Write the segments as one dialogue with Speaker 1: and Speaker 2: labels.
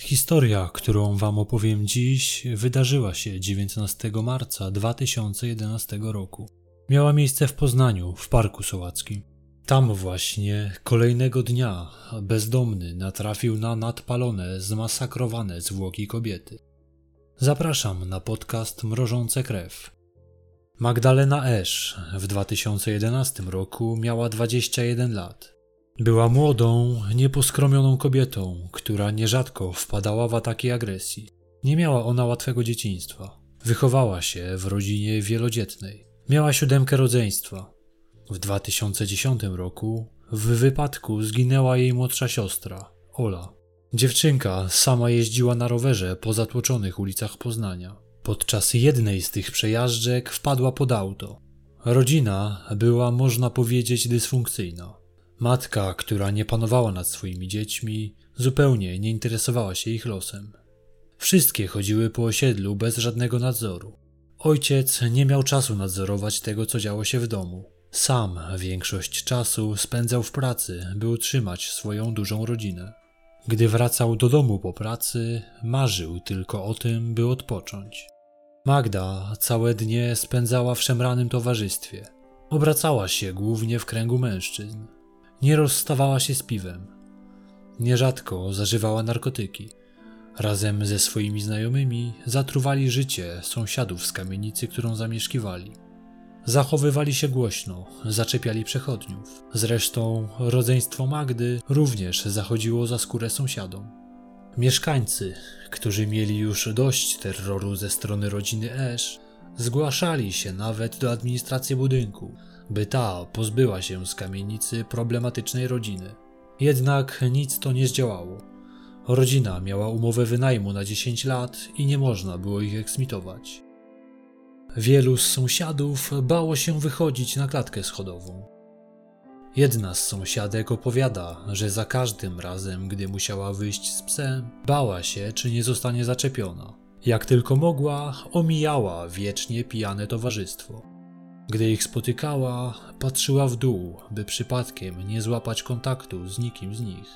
Speaker 1: Historia, którą Wam opowiem dziś, wydarzyła się 19 marca 2011 roku. Miała miejsce w Poznaniu, w Parku Sołackim. Tam właśnie kolejnego dnia bezdomny natrafił na nadpalone, zmasakrowane zwłoki kobiety. Zapraszam na podcast Mrożące Krew. Magdalena Esz w 2011 roku miała 21 lat. Była młodą, nieposkromioną kobietą, która nierzadko wpadała w ataki agresji. Nie miała ona łatwego dzieciństwa. Wychowała się w rodzinie wielodzietnej. Miała siódemkę rodzeństwa. W 2010 roku w wypadku zginęła jej młodsza siostra, Ola. Dziewczynka sama jeździła na rowerze po zatłoczonych ulicach Poznania. Podczas jednej z tych przejażdżek wpadła pod auto. Rodzina była, można powiedzieć, dysfunkcyjna. Matka, która nie panowała nad swoimi dziećmi, zupełnie nie interesowała się ich losem. Wszystkie chodziły po osiedlu bez żadnego nadzoru. Ojciec nie miał czasu nadzorować tego, co działo się w domu. Sam większość czasu spędzał w pracy, by utrzymać swoją dużą rodzinę. Gdy wracał do domu po pracy, marzył tylko o tym, by odpocząć. Magda całe dnie spędzała w szemranym towarzystwie. Obracała się głównie w kręgu mężczyzn. Nie rozstawała się z piwem. Nierzadko zażywała narkotyki. Razem ze swoimi znajomymi zatruwali życie sąsiadów z kamienicy, którą zamieszkiwali. Zachowywali się głośno, zaczepiali przechodniów. Zresztą rodzeństwo Magdy również zachodziło za skórę sąsiadom. Mieszkańcy, którzy mieli już dość terroru ze strony rodziny Esz, zgłaszali się nawet do administracji budynku, by ta pozbyła się z kamienicy problematycznej rodziny. Jednak nic to nie zdziałało. Rodzina miała umowę wynajmu na 10 lat i nie można było ich eksmitować. Wielu z sąsiadów bało się wychodzić na klatkę schodową. Jedna z sąsiadek opowiada, że za każdym razem, gdy musiała wyjść z psem, bała się, czy nie zostanie zaczepiona. Jak tylko mogła, omijała wiecznie pijane towarzystwo. Gdy ich spotykała, patrzyła w dół, by przypadkiem nie złapać kontaktu z nikim z nich.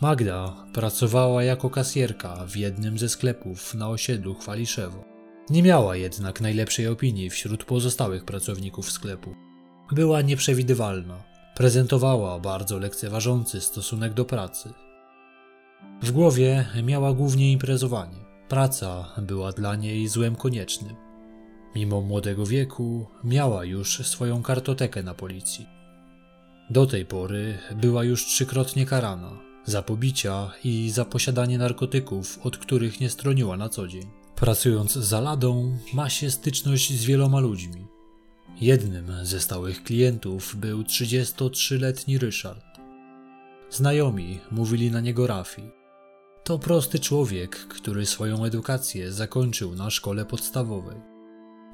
Speaker 1: Magda pracowała jako kasjerka w jednym ze sklepów na osiedlu Chwaliszewo. Nie miała jednak najlepszej opinii wśród pozostałych pracowników sklepu. Była nieprzewidywalna, prezentowała bardzo lekceważący stosunek do pracy. W głowie miała głównie imprezowanie. Praca była dla niej złem koniecznym. Mimo młodego wieku miała już swoją kartotekę na policji. Do tej pory była już trzykrotnie karana za pobicia i za posiadanie narkotyków, od których nie stroniła na co dzień. Pracując za ladą, ma się styczność z wieloma ludźmi. Jednym ze stałych klientów był 33-letni Ryszard. Znajomi mówili na niego Rafi. To prosty człowiek, który swoją edukację zakończył na szkole podstawowej.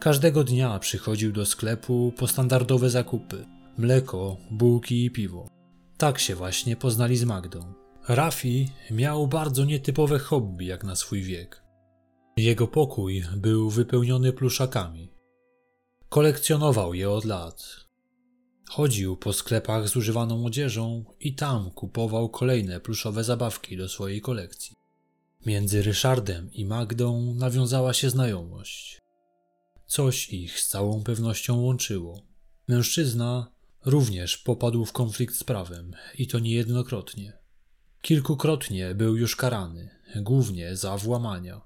Speaker 1: Każdego dnia przychodził do sklepu po standardowe zakupy: mleko, bułki i piwo. Tak się właśnie poznali z Magdą. Rafi miał bardzo nietypowe hobby jak na swój wiek. Jego pokój był wypełniony pluszakami. Kolekcjonował je od lat. Chodził po sklepach z używaną odzieżą i tam kupował kolejne pluszowe zabawki do swojej kolekcji. Między Ryszardem i Magdą nawiązała się znajomość. Coś ich z całą pewnością łączyło. Mężczyzna również popadł w konflikt z prawem i to niejednokrotnie. Kilkukrotnie był już karany, głównie za włamania.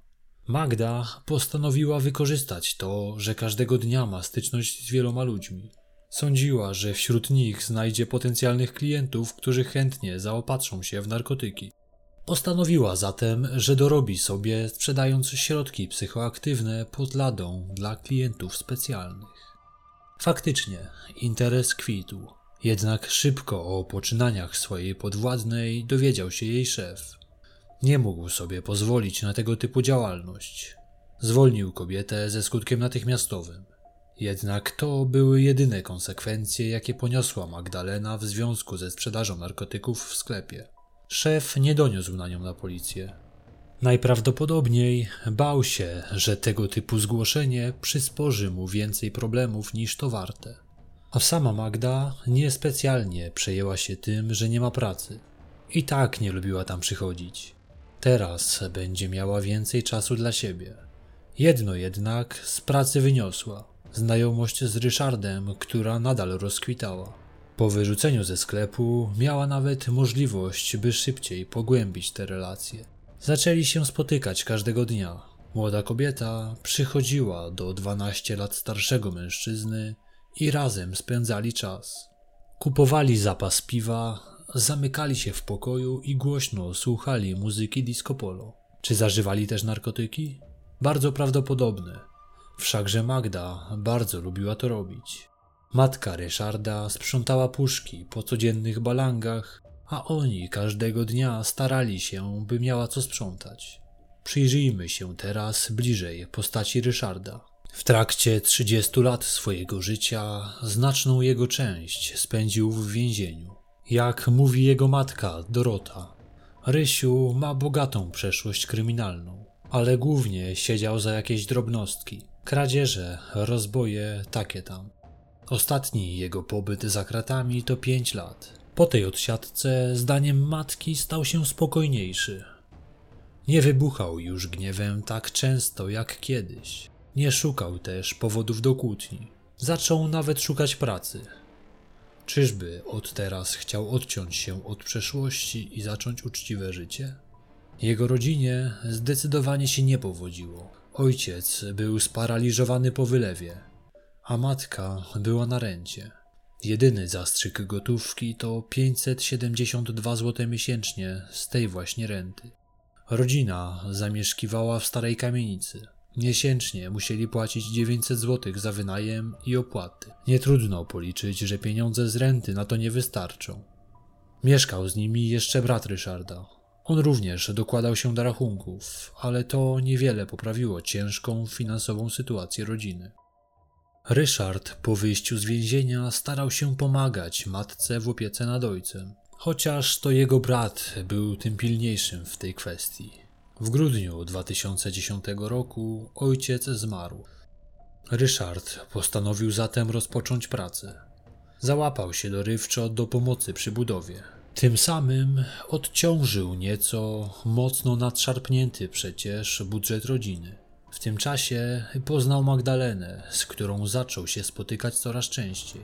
Speaker 1: Magda postanowiła wykorzystać to, że każdego dnia ma styczność z wieloma ludźmi. Sądziła, że wśród nich znajdzie potencjalnych klientów, którzy chętnie zaopatrzą się w narkotyki. Postanowiła zatem, że dorobi sobie sprzedając środki psychoaktywne pod ladą dla klientów specjalnych. Faktycznie, interes kwitł. Jednak szybko o poczynaniach swojej podwładnej dowiedział się jej szef. Nie mógł sobie pozwolić na tego typu działalność. Zwolnił kobietę ze skutkiem natychmiastowym. Jednak to były jedyne konsekwencje, jakie poniosła Magdalena w związku ze sprzedażą narkotyków w sklepie. Szef nie doniósł na nią na policję. Najprawdopodobniej bał się, że tego typu zgłoszenie przysporzy mu więcej problemów niż to warte. A sama Magda niespecjalnie przejęła się tym, że nie ma pracy. I tak nie lubiła tam przychodzić. Teraz będzie miała więcej czasu dla siebie. Jedno jednak z pracy wyniosła znajomość z Ryszardem, która nadal rozkwitała. Po wyrzuceniu ze sklepu miała nawet możliwość, by szybciej pogłębić te relacje. Zaczęli się spotykać każdego dnia. Młoda kobieta przychodziła do 12 lat starszego mężczyzny i razem spędzali czas. Kupowali zapas piwa, zamykali się w pokoju i głośno słuchali muzyki disco polo. Czy zażywali też narkotyki? Bardzo prawdopodobne. Wszakże Magda bardzo lubiła to robić. Matka Ryszarda sprzątała puszki po codziennych balangach, a oni każdego dnia starali się, by miała co sprzątać. Przyjrzyjmy się teraz bliżej postaci Ryszarda. W trakcie 30 lat swojego życia znaczną jego część spędził w więzieniu. Jak mówi jego matka Dorota, Rysiu ma bogatą przeszłość kryminalną, ale głównie siedział za jakieś drobnostki, kradzieże, rozboje, takie tam. Ostatni jego pobyt za kratami to 5 lat. Po tej odsiadce, zdaniem matki, stał się spokojniejszy. Nie wybuchał już gniewem tak często jak kiedyś. Nie szukał też powodów do kłótni. Zaczął nawet szukać pracy. Czyżby od teraz chciał odciąć się od przeszłości i zacząć uczciwe życie? Jego rodzinie zdecydowanie się nie powodziło. Ojciec był sparaliżowany po wylewie, a matka była na rencie. Jedyny zastrzyk gotówki to 572 zł miesięcznie z tej właśnie renty. Rodzina zamieszkiwała w starej kamienicy. Miesięcznie musieli płacić 900 zł za wynajem i opłaty. Nie trudno policzyć, że pieniądze z renty na to nie wystarczą. Mieszkał z nimi jeszcze brat Ryszarda. On również dokładał się do rachunków, ale to niewiele poprawiło ciężką finansową sytuację rodziny. Ryszard po wyjściu z więzienia starał się pomagać matce w opiece nad ojcem, chociaż to jego brat był tym pilniejszym w tej kwestii. W grudniu 2010 roku ojciec zmarł. Ryszard postanowił zatem rozpocząć pracę. Załapał się dorywczo do pomocy przy budowie. Tym samym odciążył nieco mocno nadszarpnięty przecież budżet rodziny. W tym czasie poznał Magdalenę, z którą zaczął się spotykać coraz częściej.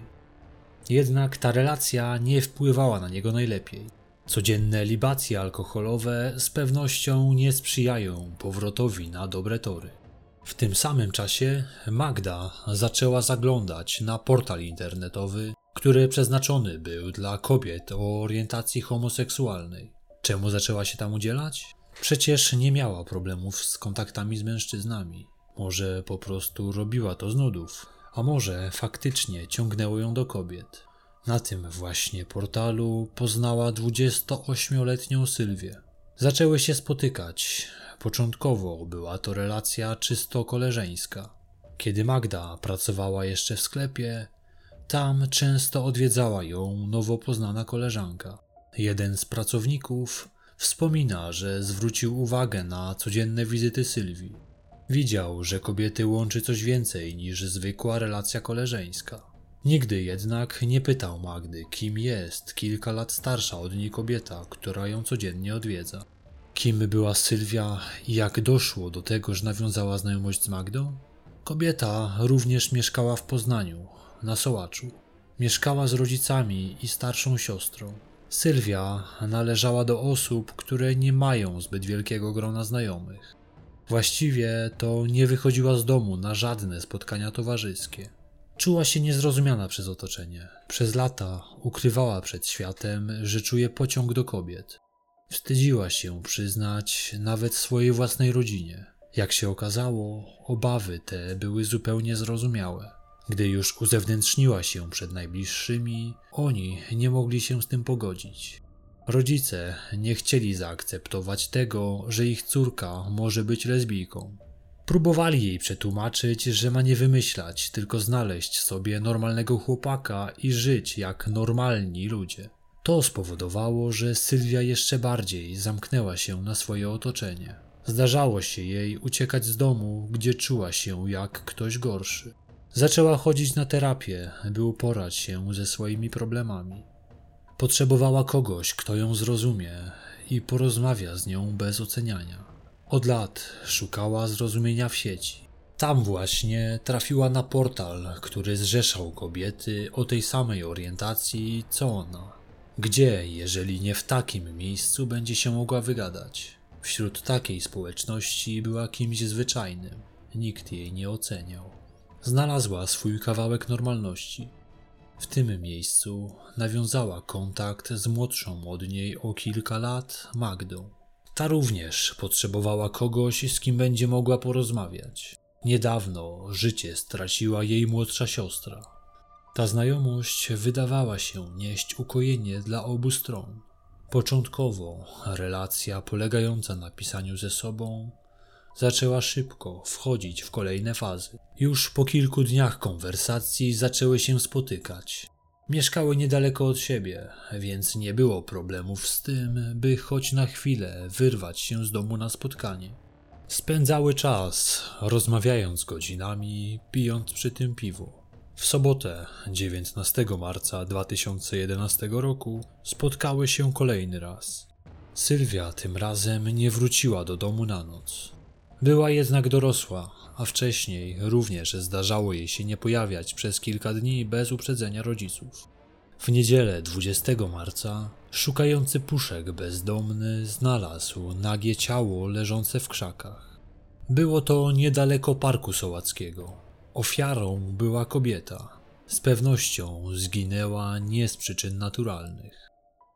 Speaker 1: Jednak ta relacja nie wpływała na niego najlepiej. Codzienne libacje alkoholowe z pewnością nie sprzyjają powrotowi na dobre tory. W tym samym czasie Magda zaczęła zaglądać na portal internetowy, który przeznaczony był dla kobiet o orientacji homoseksualnej. Czemu zaczęła się tam udzielać? Przecież nie miała problemów z kontaktami z mężczyznami. Może po prostu robiła to z nudów, a może faktycznie ciągnęło ją do kobiet. Na tym właśnie portalu poznała 28-letnią Sylwię. Zaczęły się spotykać. Początkowo była to relacja czysto koleżeńska. Kiedy Magda pracowała jeszcze w sklepie, tam często odwiedzała ją nowo poznana koleżanka. Jeden z pracowników Wspomina, że zwrócił uwagę na codzienne wizyty Sylwii. Widział, że kobiety łączy coś więcej niż zwykła relacja koleżeńska. Nigdy jednak nie pytał Magdy, kim jest kilka lat starsza od niej kobieta, która ją codziennie odwiedza. Kim była Sylwia i jak doszło do tego, że nawiązała znajomość z Magdą? Kobieta również mieszkała w Poznaniu, na Sołaczu. Mieszkała z rodzicami i starszą siostrą. Sylwia należała do osób, które nie mają zbyt wielkiego grona znajomych. Właściwie to nie wychodziła z domu na żadne spotkania towarzyskie. Czuła się niezrozumiana przez otoczenie. Przez lata ukrywała przed światem, że czuje pociąg do kobiet. Wstydziła się przyznać nawet swojej własnej rodzinie. Jak się okazało, obawy te były zupełnie zrozumiałe. Gdy już uzewnętrzniła się przed najbliższymi, oni nie mogli się z tym pogodzić. Rodzice nie chcieli zaakceptować tego, że ich córka może być lesbijką. Próbowali jej przetłumaczyć, że ma nie wymyślać, tylko znaleźć sobie normalnego chłopaka i żyć jak normalni ludzie. To spowodowało, że Sylwia jeszcze bardziej zamknęła się na swoje otoczenie. Zdarzało się jej uciekać z domu, gdzie czuła się jak ktoś gorszy. Zaczęła chodzić na terapię, by uporać się ze swoimi problemami. Potrzebowała kogoś, kto ją zrozumie i porozmawia z nią bez oceniania. Od lat szukała zrozumienia w sieci. Tam właśnie trafiła na portal, który zrzeszał kobiety o tej samej orientacji co ona. Gdzie, jeżeli nie w takim miejscu, będzie się mogła wygadać? Wśród takiej społeczności była kimś zwyczajnym. Nikt jej nie oceniał. Znalazła swój kawałek normalności. W tym miejscu nawiązała kontakt z młodszą od niej o kilka lat Magdą. Ta również potrzebowała kogoś, z kim będzie mogła porozmawiać. Niedawno życie straciła jej młodsza siostra. Ta znajomość wydawała się nieść ukojenie dla obu stron. Początkowo relacja polegająca na pisaniu ze sobą zaczęła szybko wchodzić w kolejne fazy. Już po kilku dniach konwersacji zaczęły się spotykać. Mieszkały niedaleko od siebie, więc nie było problemów z tym, by choć na chwilę wyrwać się z domu na spotkanie. Spędzały czas, rozmawiając godzinami, pijąc przy tym piwo. W sobotę, 19 marca 2011 roku, spotkały się kolejny raz. Sylwia tym razem nie wróciła do domu na noc. Była jednak dorosła, a wcześniej również zdarzało jej się nie pojawiać przez kilka dni bez uprzedzenia rodziców. W niedzielę 20 marca szukający puszek bezdomny znalazł nagie ciało leżące w krzakach. Było to niedaleko parku sołackiego. Ofiarą była kobieta. Z pewnością zginęła nie z przyczyn naturalnych.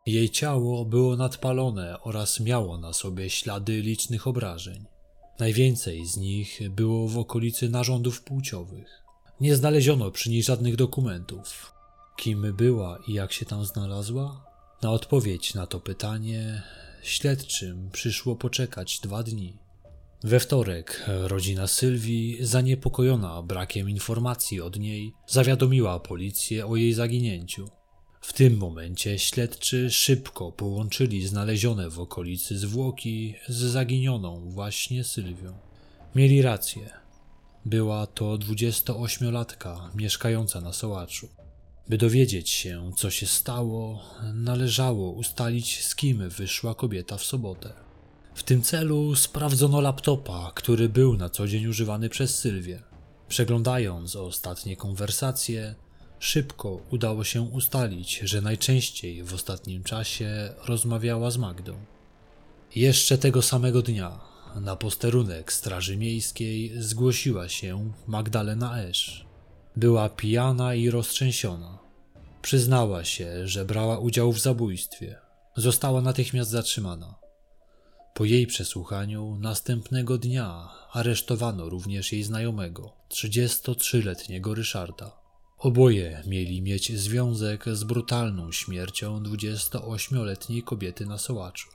Speaker 1: Jej ciało było nadpalone oraz miało na sobie ślady licznych obrażeń. Najwięcej z nich było w okolicy narządów płciowych. Nie znaleziono przy niej żadnych dokumentów. Kim była i jak się tam znalazła? Na odpowiedź na to pytanie śledczym przyszło poczekać dwa dni. We wtorek rodzina Sylwii, zaniepokojona brakiem informacji od niej, zawiadomiła policję o jej zaginięciu. W tym momencie śledczy szybko połączyli znalezione w okolicy zwłoki z zaginioną właśnie Sylwią. Mieli rację. Była to 28-latka mieszkająca na Sołaczu. By dowiedzieć się, co się stało, należało ustalić, z kim wyszła kobieta w sobotę. W tym celu sprawdzono laptopa, który był na co dzień używany przez Sylwię. Przeglądając ostatnie konwersacje, szybko udało się ustalić, że najczęściej w ostatnim czasie rozmawiała z Magdą. Jeszcze tego samego dnia na posterunek Straży Miejskiej zgłosiła się Magdalena Esz. Była pijana i roztrzęsiona. Przyznała się, że brała udział w zabójstwie. Została natychmiast zatrzymana. Po jej przesłuchaniu następnego dnia aresztowano również jej znajomego, 33-letniego Ryszarda. Oboje mieli mieć związek z brutalną śmiercią 28-letniej kobiety na Sołaczu.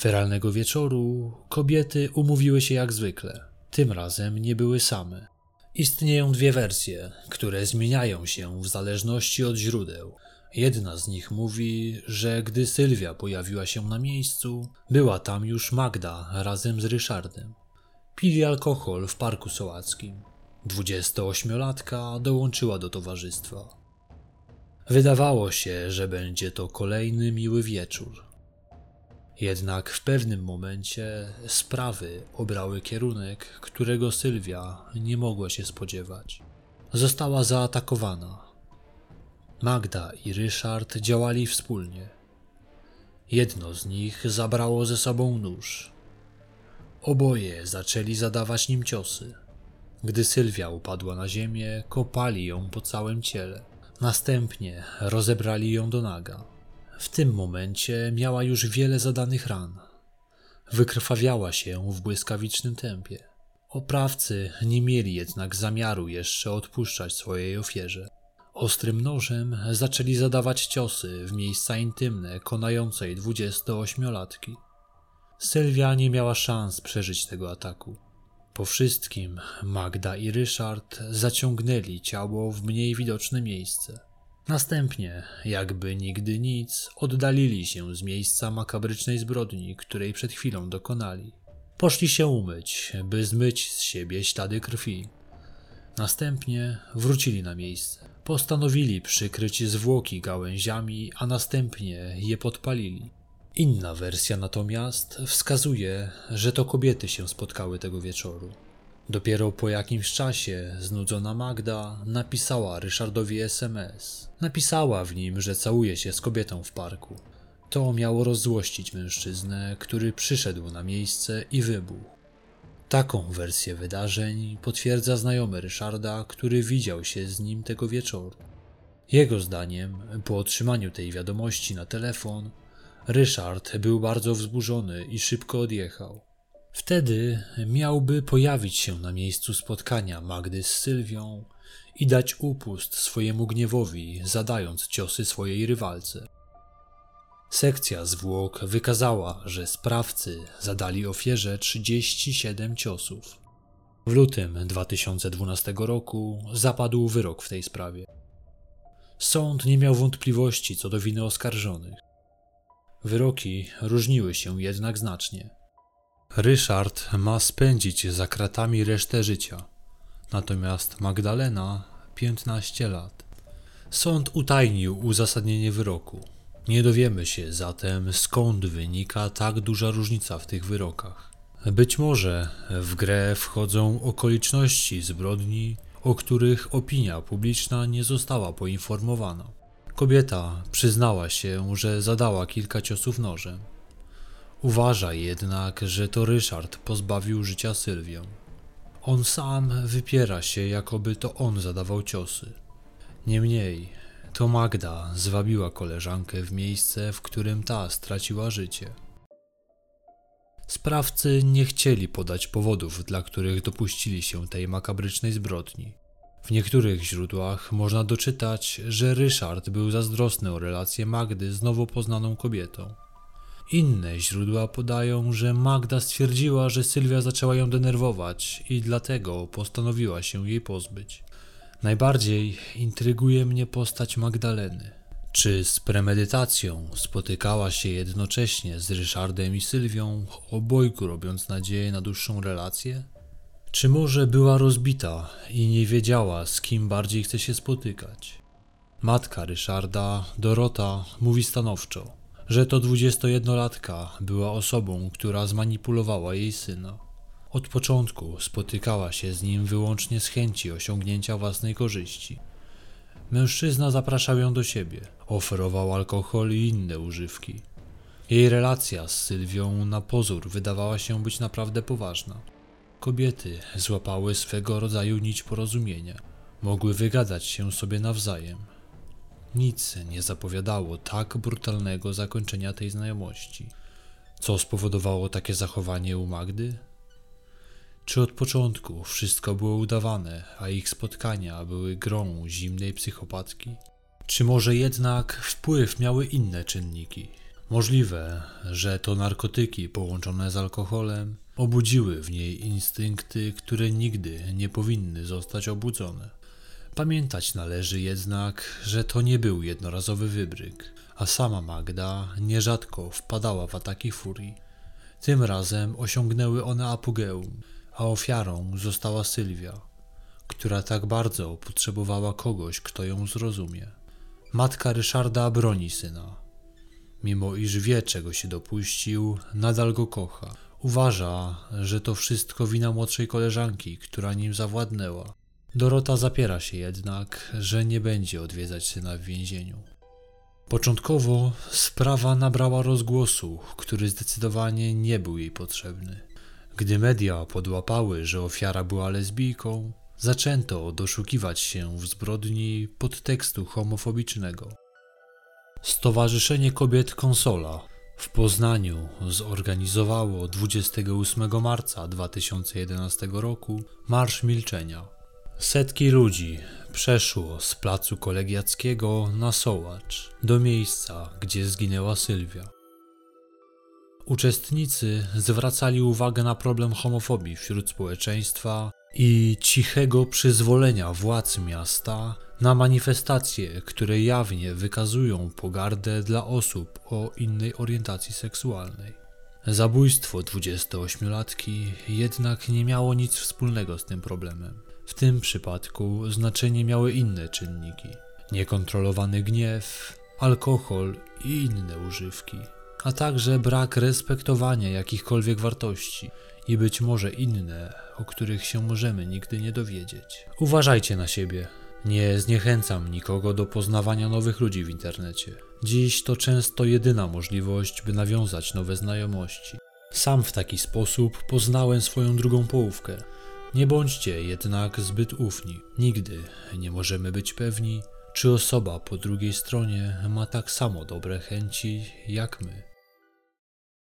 Speaker 1: Feralnego wieczoru kobiety umówiły się jak zwykle. Tym razem nie były same. Istnieją dwie wersje, które zmieniają się w zależności od źródeł. Jedna z nich mówi, że gdy Sylwia pojawiła się na miejscu, była tam już Magda razem z Ryszardem. Pili alkohol w parku sołackim. 28-latka dołączyła do towarzystwa. Wydawało się, że będzie to kolejny miły wieczór. Jednak w pewnym momencie sprawy obrały kierunek, którego Sylwia nie mogła się spodziewać. Została zaatakowana. Magda i Ryszard działali wspólnie. Jedno z nich zabrało ze sobą nóż. Oboje zaczęli zadawać nim ciosy. Gdy Sylwia upadła na ziemię, kopali ją po całym ciele. Następnie rozebrali ją do naga. W tym momencie miała już wiele zadanych ran. Wykrwawiała się w błyskawicznym tempie. Oprawcy nie mieli jednak zamiaru jeszcze odpuszczać swojej ofierze. Ostrym nożem zaczęli zadawać ciosy w miejsca intymne konającej 28-latki. Sylwia nie miała szans przeżyć tego ataku. Po wszystkim Magda i Ryszard zaciągnęli ciało w mniej widoczne miejsce. Następnie, jakby nigdy nic, oddalili się z miejsca makabrycznej zbrodni, której przed chwilą dokonali. Poszli się umyć, by zmyć z siebie ślady krwi. Następnie wrócili na miejsce. Postanowili przykryć zwłoki gałęziami, a następnie je podpalili. Inna wersja natomiast wskazuje, że to kobiety się spotkały tego wieczoru. Dopiero po jakimś czasie znudzona Magda napisała Ryszardowi SMS. Napisała w nim, że całuje się z kobietą w parku. To miało rozzłościć mężczyznę, który przyszedł na miejsce i wybuchł. Taką wersję wydarzeń potwierdza znajomy Ryszarda, który widział się z nim tego wieczoru. Jego zdaniem, po otrzymaniu tej wiadomości na telefon, Ryszard był bardzo wzburzony i szybko odjechał. Wtedy miałby pojawić się na miejscu spotkania Magdy z Sylwią i dać upust swojemu gniewowi, zadając ciosy swojej rywalce. Sekcja zwłok wykazała, że sprawcy zadali ofierze 37 ciosów. W lutym 2012 roku zapadł wyrok w tej sprawie. Sąd nie miał wątpliwości co do winy oskarżonych. Wyroki różniły się jednak znacznie. Ryszard ma spędzić za kratami resztę życia, natomiast Magdalena 15 lat. Sąd utajnił uzasadnienie wyroku. Nie dowiemy się zatem skąd wynika tak duża różnica w tych wyrokach. Być może w grę wchodzą okoliczności zbrodni, o których opinia publiczna nie została poinformowana. Kobieta przyznała się, że zadała kilka ciosów nożem. Uważa jednak, że to Ryszard pozbawił życia Sylwię. On sam wypiera się, jakoby to on zadawał ciosy. Niemniej, to Magda zwabiła koleżankę w miejsce, w którym ta straciła życie. Sprawcy nie chcieli podać powodów, dla których dopuścili się tej makabrycznej zbrodni. W niektórych źródłach można doczytać, że Ryszard był zazdrosny o relację Magdy z nowo poznaną kobietą. Inne źródła podają, że Magda stwierdziła, że Sylwia zaczęła ją denerwować i dlatego postanowiła się jej pozbyć. Najbardziej intryguje mnie postać Magdaleny. Czy z premedytacją spotykała się jednocześnie z Ryszardem i Sylwią, obojgu robiąc nadzieję na dłuższą relację? Czy może była rozbita i nie wiedziała, z kim bardziej chce się spotykać? Matka Ryszarda, Dorota, mówi stanowczo, że to 21-latka była osobą, która zmanipulowała jej syna. Od początku spotykała się z nim wyłącznie z chęci osiągnięcia własnej korzyści. Mężczyzna zapraszał ją do siebie, oferował alkohol i inne używki. Jej relacja z Sylwią na pozór wydawała się być naprawdę poważna. Kobiety złapały swego rodzaju nić porozumienia. Mogły wygadać się sobie nawzajem. Nic nie zapowiadało tak brutalnego zakończenia tej znajomości. Co spowodowało takie zachowanie u Magdy? Czy od początku wszystko było udawane, a ich spotkania były grą zimnej psychopatki? Czy może jednak wpływ miały inne czynniki? Możliwe, że to narkotyki połączone z alkoholem obudziły w niej instynkty, które nigdy nie powinny zostać obudzone. Pamiętać należy jednak, że to nie był jednorazowy wybryk, a sama Magda nierzadko wpadała w ataki furii. Tym razem osiągnęły one apogeum, a ofiarą została Sylwia, która tak bardzo potrzebowała kogoś, kto ją zrozumie. Matka Ryszarda broni syna. Mimo iż wie, czego się dopuścił, nadal go kocha. Uważa, że to wszystko wina młodszej koleżanki, która nim zawładnęła. Dorota zapiera się jednak, że nie będzie odwiedzać syna w więzieniu. Początkowo sprawa nabrała rozgłosu, który zdecydowanie nie był jej potrzebny. Gdy media podłapały, że ofiara była lesbijką, zaczęto doszukiwać się w zbrodni podtekstu homofobicznego. Stowarzyszenie Kobiet Konsola w Poznaniu zorganizowało 28 marca 2011 roku Marsz Milczenia. Setki ludzi przeszło z placu kolegiackiego na Sołacz, do miejsca, gdzie zginęła Sylwia. Uczestnicy zwracali uwagę na problem homofobii wśród społeczeństwa i cichego przyzwolenia władz miasta na manifestacje, które jawnie wykazują pogardę dla osób o innej orientacji seksualnej. Zabójstwo 28-latki jednak nie miało nic wspólnego z tym problemem. W tym przypadku znaczenie miały inne czynniki: niekontrolowany gniew, alkohol i inne używki. a także brak respektowania jakichkolwiek wartości i być może inne, o których się możemy nigdy nie dowiedzieć. Uważajcie na siebie. Nie zniechęcam nikogo do poznawania nowych ludzi w internecie. Dziś to często jedyna możliwość, by nawiązać nowe znajomości. Sam w taki sposób poznałem swoją drugą połówkę. Nie bądźcie jednak zbyt ufni. Nigdy nie możemy być pewni, czy osoba po drugiej stronie ma tak samo dobre chęci jak my.